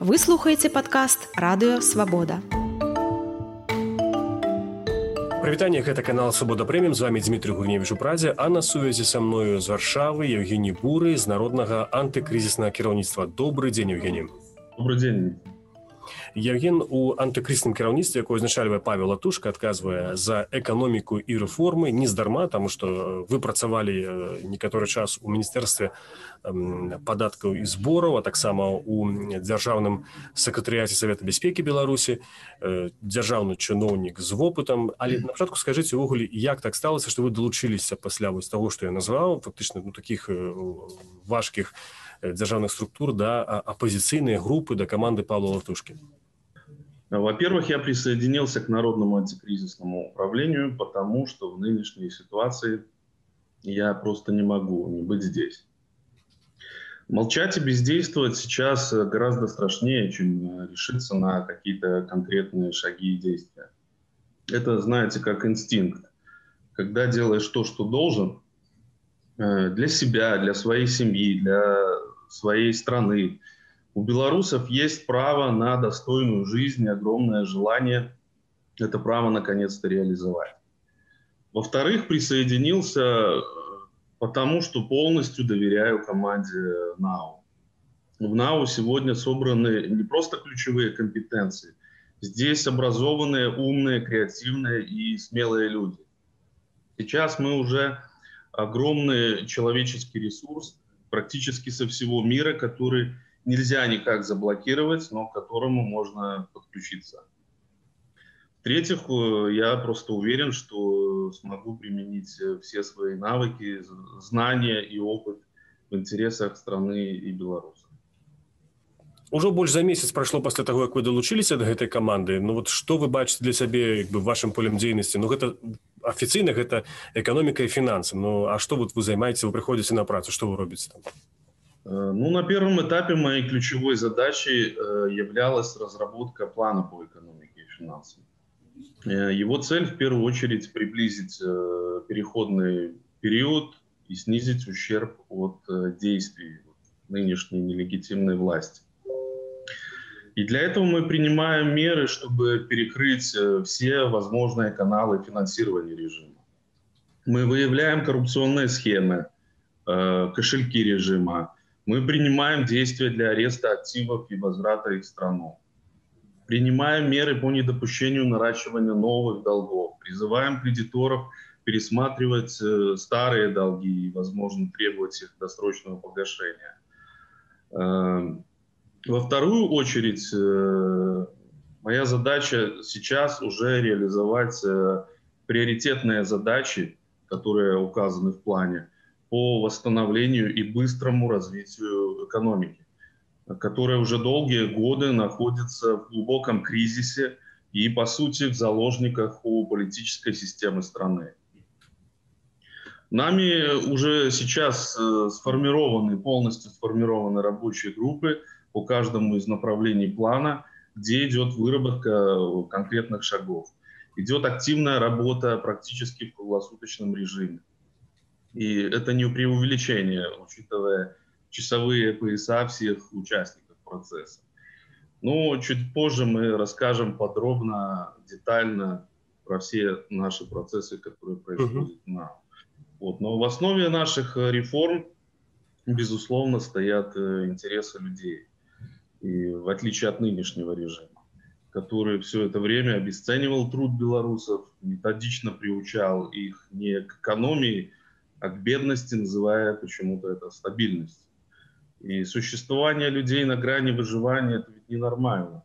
Вы слухаеце падкаст радыё свабода. Прывітанне гэта канал свабода прэмім з вами Дмітрий гуневіч у прадзе а на сувязі са мною з варшавы Евгений буры з народнага антыкрызіснага кіраўніцтва добрый дзень Евгений добрый день Евген у антыкрысным кіраўніцтве якое узначальвае павел тушка адказвае за эканоміку і рэформы нездарма таму што вы працавалі некаторы час у міністэрстве падаткаў і збораў а таксама у дзяржаўным сакратарыяце савета бяспекі беларусі дзяржаўны чыноўнік з вопытам. Але на пачатку скажыце увогуле як так сталася што вы далучыліся пасля вось таго што я назваў фактычна ну таких важкіх дзяржаўных структур да апозіцыйныя групы да каманды павла латушкі во-первых, я присоединился к Народному антикризисному управлению, потому что в нынешней ситуации я просто не могу не быть здесь. Молчать и бездействовать сейчас гораздо страшнее, чем решиться на какие-то конкретные шаги и действия. Это, знаете, как инстинкт. Когда делаешь то, что должен, э, для себя, для своей семьи, для своей страны, у белорусов есть право на достойную жизнь, огромное желание это право наконец-то реализовать. Во-вторых, присоединился э, потому, что полностью доверяю команде НАУ. В НАУ сегодня собраны не просто ключевые компетенции, здесь образованные, умные, креативные и смелые люди. Сейчас мы уже огромный человеческий ресурс практически со всего мира, который нельзя никак заблокировать, но к которому можно подключиться. В-третьих, э, я просто уверен, что смогу применить э, все свои навыки, знания и опыт в интересах страны и Беларуси. Уже больше за месяц прошло после того, как вы долучились от этой команды. Ну вот что вы бачите для себя как бы, вашим полем деятельности? Ну это официально это экономика и финансы. Ну а что вот вы занимаетесь, вы приходите на працу, что вы робите там? Э, ну, на первом этапе моей ключевой задачей э, являлась разработка плана по экономике и финансам. Э, его цель в первую очередь приблизить переходный период и снизить ущерб от действий нынешней нелегитимной власти. И для этого мы принимаем меры, чтобы перекрыть все возможные каналы финансирования режима. Мы выявляем коррупционные схемы, кошельки режима, мы принимаем действия для ареста активов и возврата их в страну. Принимаем меры по недопущению наращивания новых долгов. Призываем кредиторов пересматривать э, старые долги и, возможно, требовать их досрочного погашения. Э, во вторую очередь, э, моя задача сейчас уже реализовать приоритетные задачи, которые указаны в плане – по восстановлению и быстрому развитию экономики, которая уже долгие годы находится в глубоком кризисе и, по сути, в заложниках у политической системы страны. Нами уже сейчас э, сформированы, полностью сформированы рабочие группы по каждому из направлений плана, где идет выработка конкретных шагов. Идет активная работа практически в круглосуточном режиме. И это не преувеличение, учитывая часовые пояса всех участников процесса. Но чуть позже мы расскажем подробно, детально про все наши процессы, которые происходят uh-huh. на. Вот. Но в основе наших реформ, безусловно, стоят э, интересы людей. И в отличие от нынешнего режима, который все это время обесценивал труд белорусов, методично приучал их не к экономии, к бедности называя почему-то это стабильность. И существование людей на грани выживания – это ведь ненормально.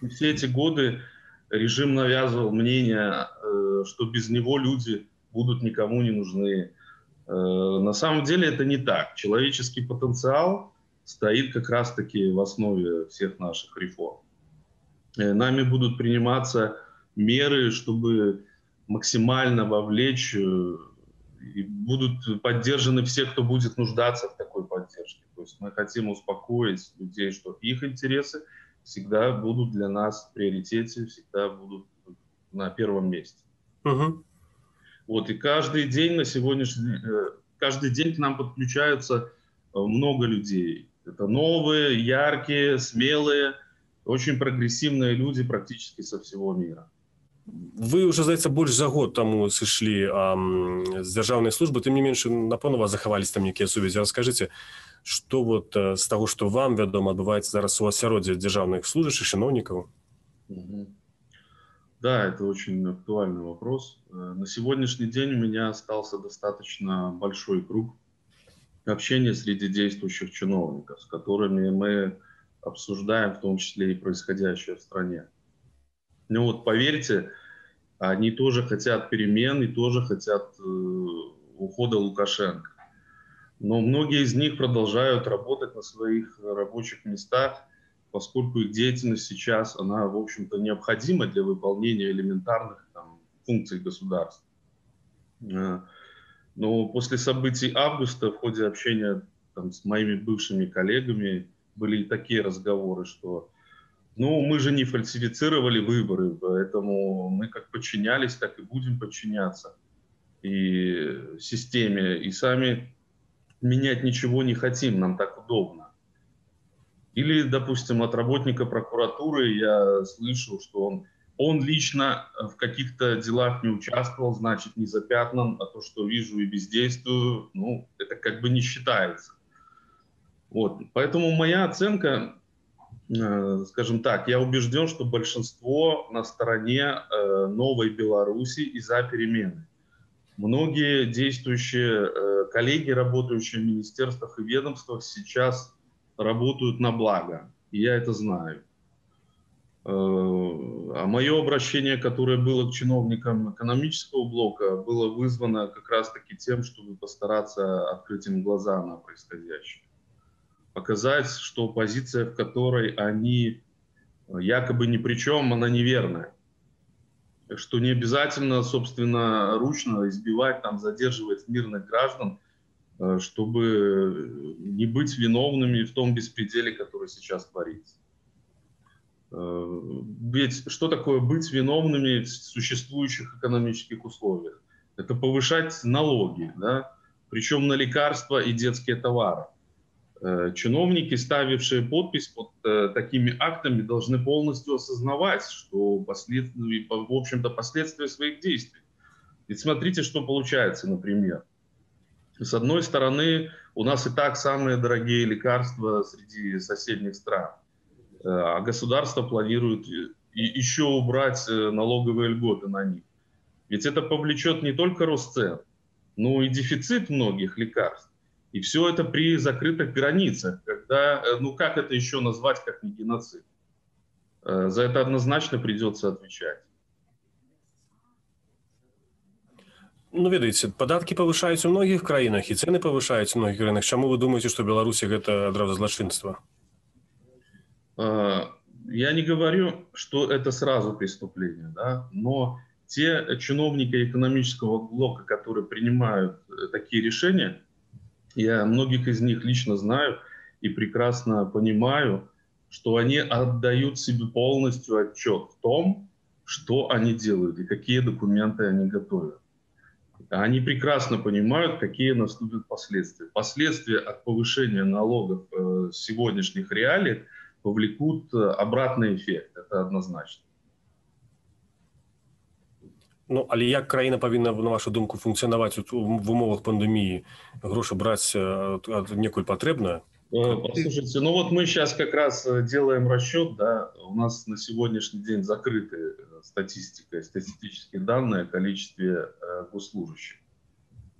И все эти годы режим навязывал мнение, э, что без него люди будут никому не нужны. Э, на самом деле это не так. Человеческий потенциал стоит как раз-таки в основе всех наших реформ. Э, нами будут приниматься меры, чтобы максимально вовлечь и будут поддержаны все, кто будет нуждаться в такой поддержке. То есть мы хотим успокоить людей, что их интересы всегда будут для нас в приоритете, всегда будут на первом месте. Угу. Вот, и каждый день на сегодняшний э, каждый день к нам подключаются э, много людей. Это новые, яркие, смелые, очень прогрессивные люди практически со всего мира Вы уже здаецца больш за год таму сышлі з дзяржаўнай службы тым не менш напэўна вас захавались там нейкія сувязі расскажыце что вот з э, таго што вам вядома адбываецца зараз у асяроддзе дзяржаўных служащих чыноўнікаў да это очень актуальный вопрос э, на сегодняшний день у меня остался достаточно большой круг общения среди действующих чиновников с которыми мы обсуждаем в том числе и происходящее в стране ну вот поверьте, они тоже хотят перемен и тоже хотят э, ухода Лукашенко. Но многие из них продолжают работать на своих рабочих местах, поскольку их деятельность сейчас, она, в общем-то, необходима для выполнения элементарных там, функций государства. Э, но после событий августа в ходе общения там, с моими бывшими коллегами были такие разговоры, что ну, мы же не фальсифицировали выборы, поэтому мы как подчинялись, так и будем подчиняться и системе, и сами менять ничего не хотим, нам так удобно. Или, допустим, от работника прокуратуры я слышу, что он, он лично в каких-то делах не участвовал, значит, не запятнан, а то, что вижу и бездействую, ну, это как бы не считается. Вот. Поэтому моя оценка скажем так, я убежден, что большинство на стороне э, новой Беларуси и за перемены. Многие действующие э, коллеги, работающие в министерствах и ведомствах, сейчас работают на благо. И я это знаю. А мое обращение, которое было к чиновникам экономического блока, было вызвано как раз-таки тем, чтобы постараться открыть им глаза на происходящее показать, что позиция, в которой они э, якобы ни при чем, она неверная. Что не обязательно, собственно, ручно избивать, там, задерживать мирных граждан, э, чтобы не быть виновными в том беспределе, который сейчас творится. Э, ведь что такое быть виновными в существующих экономических условиях? Это повышать налоги, да? причем на лекарства и детские товары. Э, чиновники, ставившие подпись под э, такими актами, должны полностью осознавать, что последствия, в общем-то, последствия своих действий. Ведь смотрите, что получается, например. С одной стороны, у нас и так самые дорогие лекарства среди соседних стран, э, а государство планирует еще убрать налоговые льготы на них. Ведь это повлечет не только рост цен, но и дефицит многих лекарств. И все это при закрытых границах, когда, э, ну как это еще назвать, как не геноцид? Э, за это однозначно придется отвечать. Ну ведаеце падаткі павышаюць у многіх краінах і цены павышаюць у многіх краінах чаму вы думаете что беларусі гэта адразу злачынства э, я не говорю что это сразу преступление да? но те чиновники экономического блока которые принимают такие решения я многих из них лично знаю и прекрасно понимаю, что они отдают себе полностью отчет в том, что они делают и какие документы они готовят. Они прекрасно понимают, какие наступят последствия. Последствия от повышения налогов э, сегодняшних реалиях повлекут э, обратный эффект. Это однозначно. Ну але як краіна павінна на вашу думку функцыянаваць в умовах пандеміі грошы браць некуль патрэбна э, Послушайте, ну вот мы сейчас как раз э, делаем расчет, да, у нас на сегодняшний день закрыты э, статистика, статистические данные о количестве госслужащих.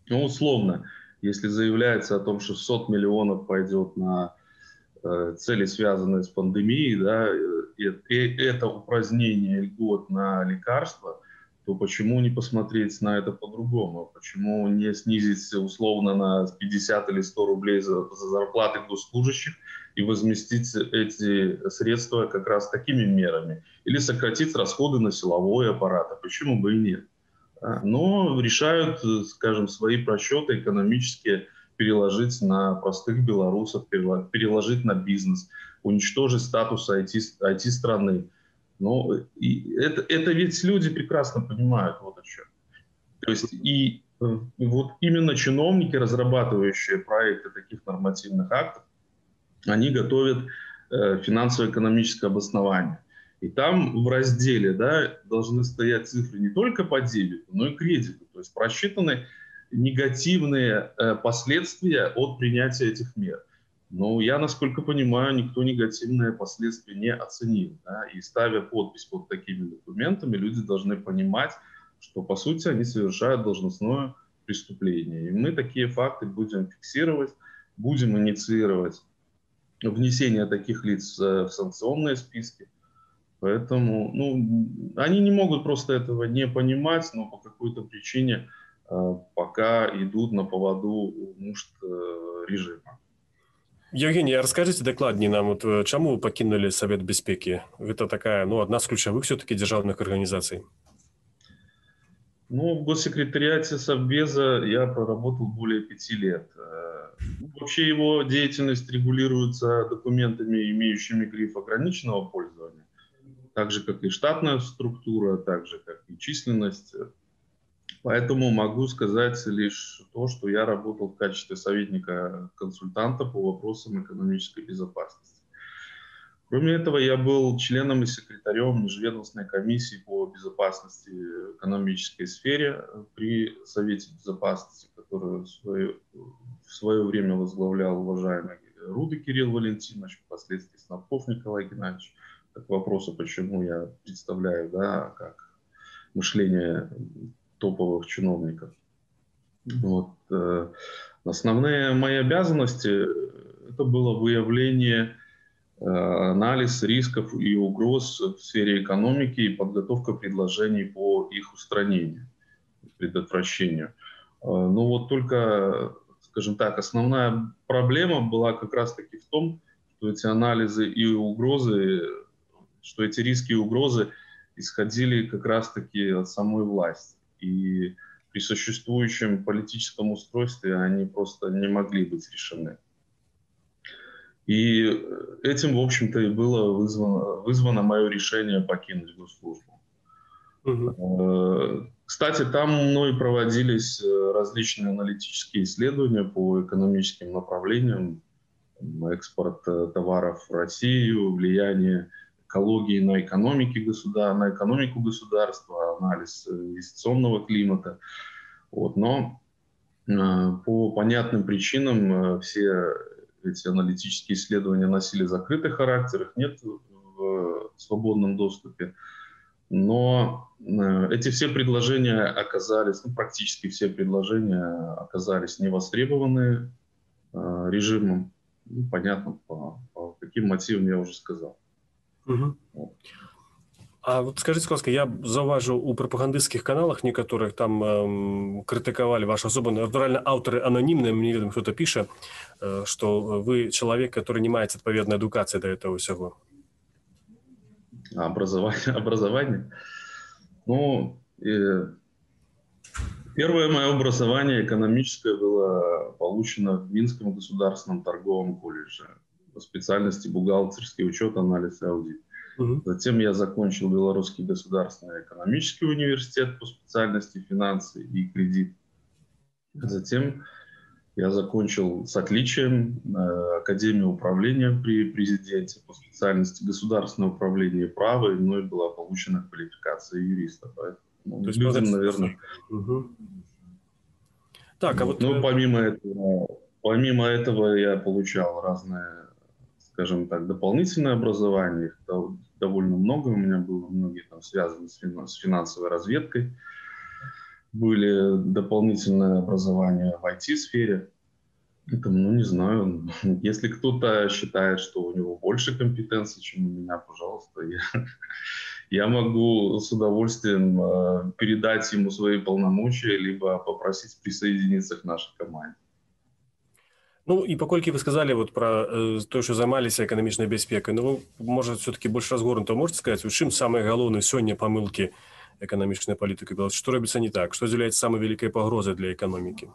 Ну, условно, если заявляется о том, что 600 миллионов пойдет на цели, связанные с пандемией, да, и это упразднение льгот на лекарства – то почему не посмотреть на это по-другому? Почему не снизить условно на 50 или 100 рублей за, за зарплаты госслужащих и возместить эти средства как раз такими мерами? Или сократить расходы на силовой аппарат? А почему бы и нет? А, но решают, скажем, свои просчеты экономические переложить на простых белорусов, переложить на бизнес, уничтожить статус IT-страны. IT но и это, это ведь люди прекрасно понимают вот о чем. То есть и э, вот именно чиновники, разрабатывающие проекты таких нормативных актов, они готовят э, финансово-экономическое обоснование. И там в разделе да, должны стоять цифры не только по дебету, но и кредиту. То есть просчитаны негативные э, последствия от принятия этих мер. Но я, насколько понимаю, никто негативные последствия не оценил. Да? И ставя подпись под такими документами, люди должны понимать, что, по сути, они совершают должностное преступление. И мы такие факты будем фиксировать, будем инициировать внесение таких лиц в санкционные списки. Поэтому ну, они не могут просто этого не понимать, но по какой-то причине э, пока идут на поводу нужд э, режима. Евгений, а расскажите докладнее нам, вот, э, чему вы Совет Беспеки? Это такая, ну, одна из ключевых все-таки державных организаций. Ну, в госсекретариате Совбеза я проработал более пяти лет. Ну, вообще его деятельность регулируется документами, имеющими гриф ограниченного пользования так же, как и штатная структура, так же, как и численность. Поэтому могу сказать лишь то, что я работал в качестве советника-консультанта по вопросам экономической безопасности. Кроме этого, я был членом и секретарем Межведомственной комиссии по безопасности в экономической сфере при Совете безопасности, которую в свое, в свое время возглавлял уважаемый Руды Кирилл Валентинович, впоследствии Снапков Николай Геннадьевич к вопросу, почему я представляю, да, как мышление топовых чиновников. Вот. Э, основные мои обязанности – это было выявление, э, анализ рисков и угроз в сфере экономики и подготовка предложений по их устранению, предотвращению. Э, ну вот только, скажем так, основная проблема была как раз-таки в том, что эти анализы и угрозы что эти риски и угрозы исходили как раз-таки от самой власти. И при существующем политическом устройстве они просто не могли быть решены. И этим, в общем-то, и было вызвано, вызвано мое решение покинуть госслужбу. Угу. Кстати, там мной проводились э, различные аналитические исследования по экономическим направлениям, экспорт э, товаров в Россию, влияние экологии на, экономике государ... на экономику государства, анализ инвестиционного климата. Вот. Но э, по понятным причинам э, все эти аналитические исследования носили закрытый характер, их нет в свободном доступе. Но э, эти все предложения оказались, ну, практически все предложения оказались невостребованы режимом. Ну, понятно, по, по каким мотивам я уже сказал. Угу. А вот скажите, ласка, я заўважыў у прапагандысцкіх каналах некаторых там эм, крытыкавалі вашу асобу натуральна аўтары ананімныя мне ведам кто-то піша э, что вы чалавек который не маеце адпаведнай адукацыі да этого ўсяго образование образование ну э, первое мое образование экономическое было получено в минском государственном торговом колледже по специальности бухгалтерский учет, анализ и аудит. Угу. Затем я закончил Белорусский государственный экономический университет по специальности финансы и кредит. Затем я закончил с отличием э, Академию управления при президенте по специальности государственное управление и право, и мной была получена квалификация юриста. Поэтому То есть, людям, наверное... Угу. Так, а вот... Ну, э, помимо этого, помимо этого я получал разные скажем так, дополнительное образование. Их довольно много у меня было, многие там связаны с, финансовой разведкой. Были дополнительное образование в IT-сфере. Это, ну, не знаю, если кто-то считает, что у него больше компетенций, чем у меня, пожалуйста, я, я могу с удовольствием э, передать ему свои полномочия, либо попросить присоединиться к нашей команде. Ну і паколькі вы сказали вот про э, то что займаліся эканамічнай бяспекай ну может все-таки больше разгорнуто можете сказать у чым самые галоўныя сёння памылки эканамічнай палітыкі Беларуси что робіцца не так что з'яўляецца самой великой погрозой для экономики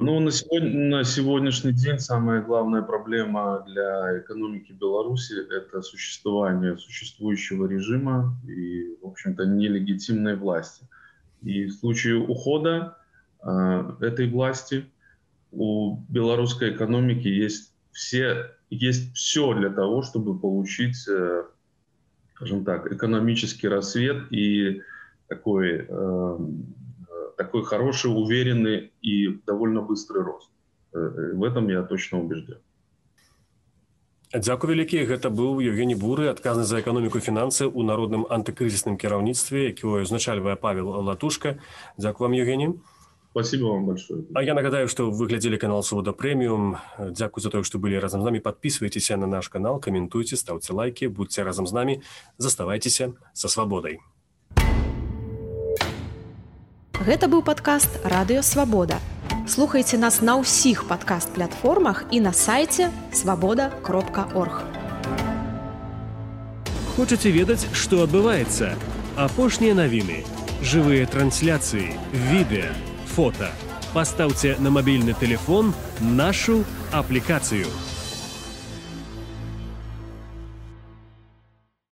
ну на сегодня на сегодняшний день самая главная проблема для экономики Беларуси это существование существующего режима и в общем-то нелегитимной власти и в случае ухода э, этой власти у белорусской экономики есть все, есть все для того, чтобы получить, э, скажем так, экономический рассвет и такой, э, такой хороший, уверенный и довольно быстрый рост. В этом я точно убежден. Дзякуй вялікі гэта быў Евгений буры адказны за эканоміку фінансы ў народным антыкрызісным кіраўніцтве якое узначальвае павел латушка Дзякую вам Евгений Спасибо вам большое. А я нагадаю, что вы глядели канал Свобода Премиум. Дякую за то, что были разом с нами. Подписывайтесь на наш канал, комментуйте, ставьте лайки, будьте разом с нами. Заставайтесь со свободой. Гэта быў падкаст радыё свабода. Слухайце нас на ўсіх падкаст-платформах і на сайце свабода кропка орг. Хочаце ведаць, што адбываецца? Апошнія навіны, жывыя трансляцыі, відэа, фото. Поставьте на мобильный телефон нашу аппликацию –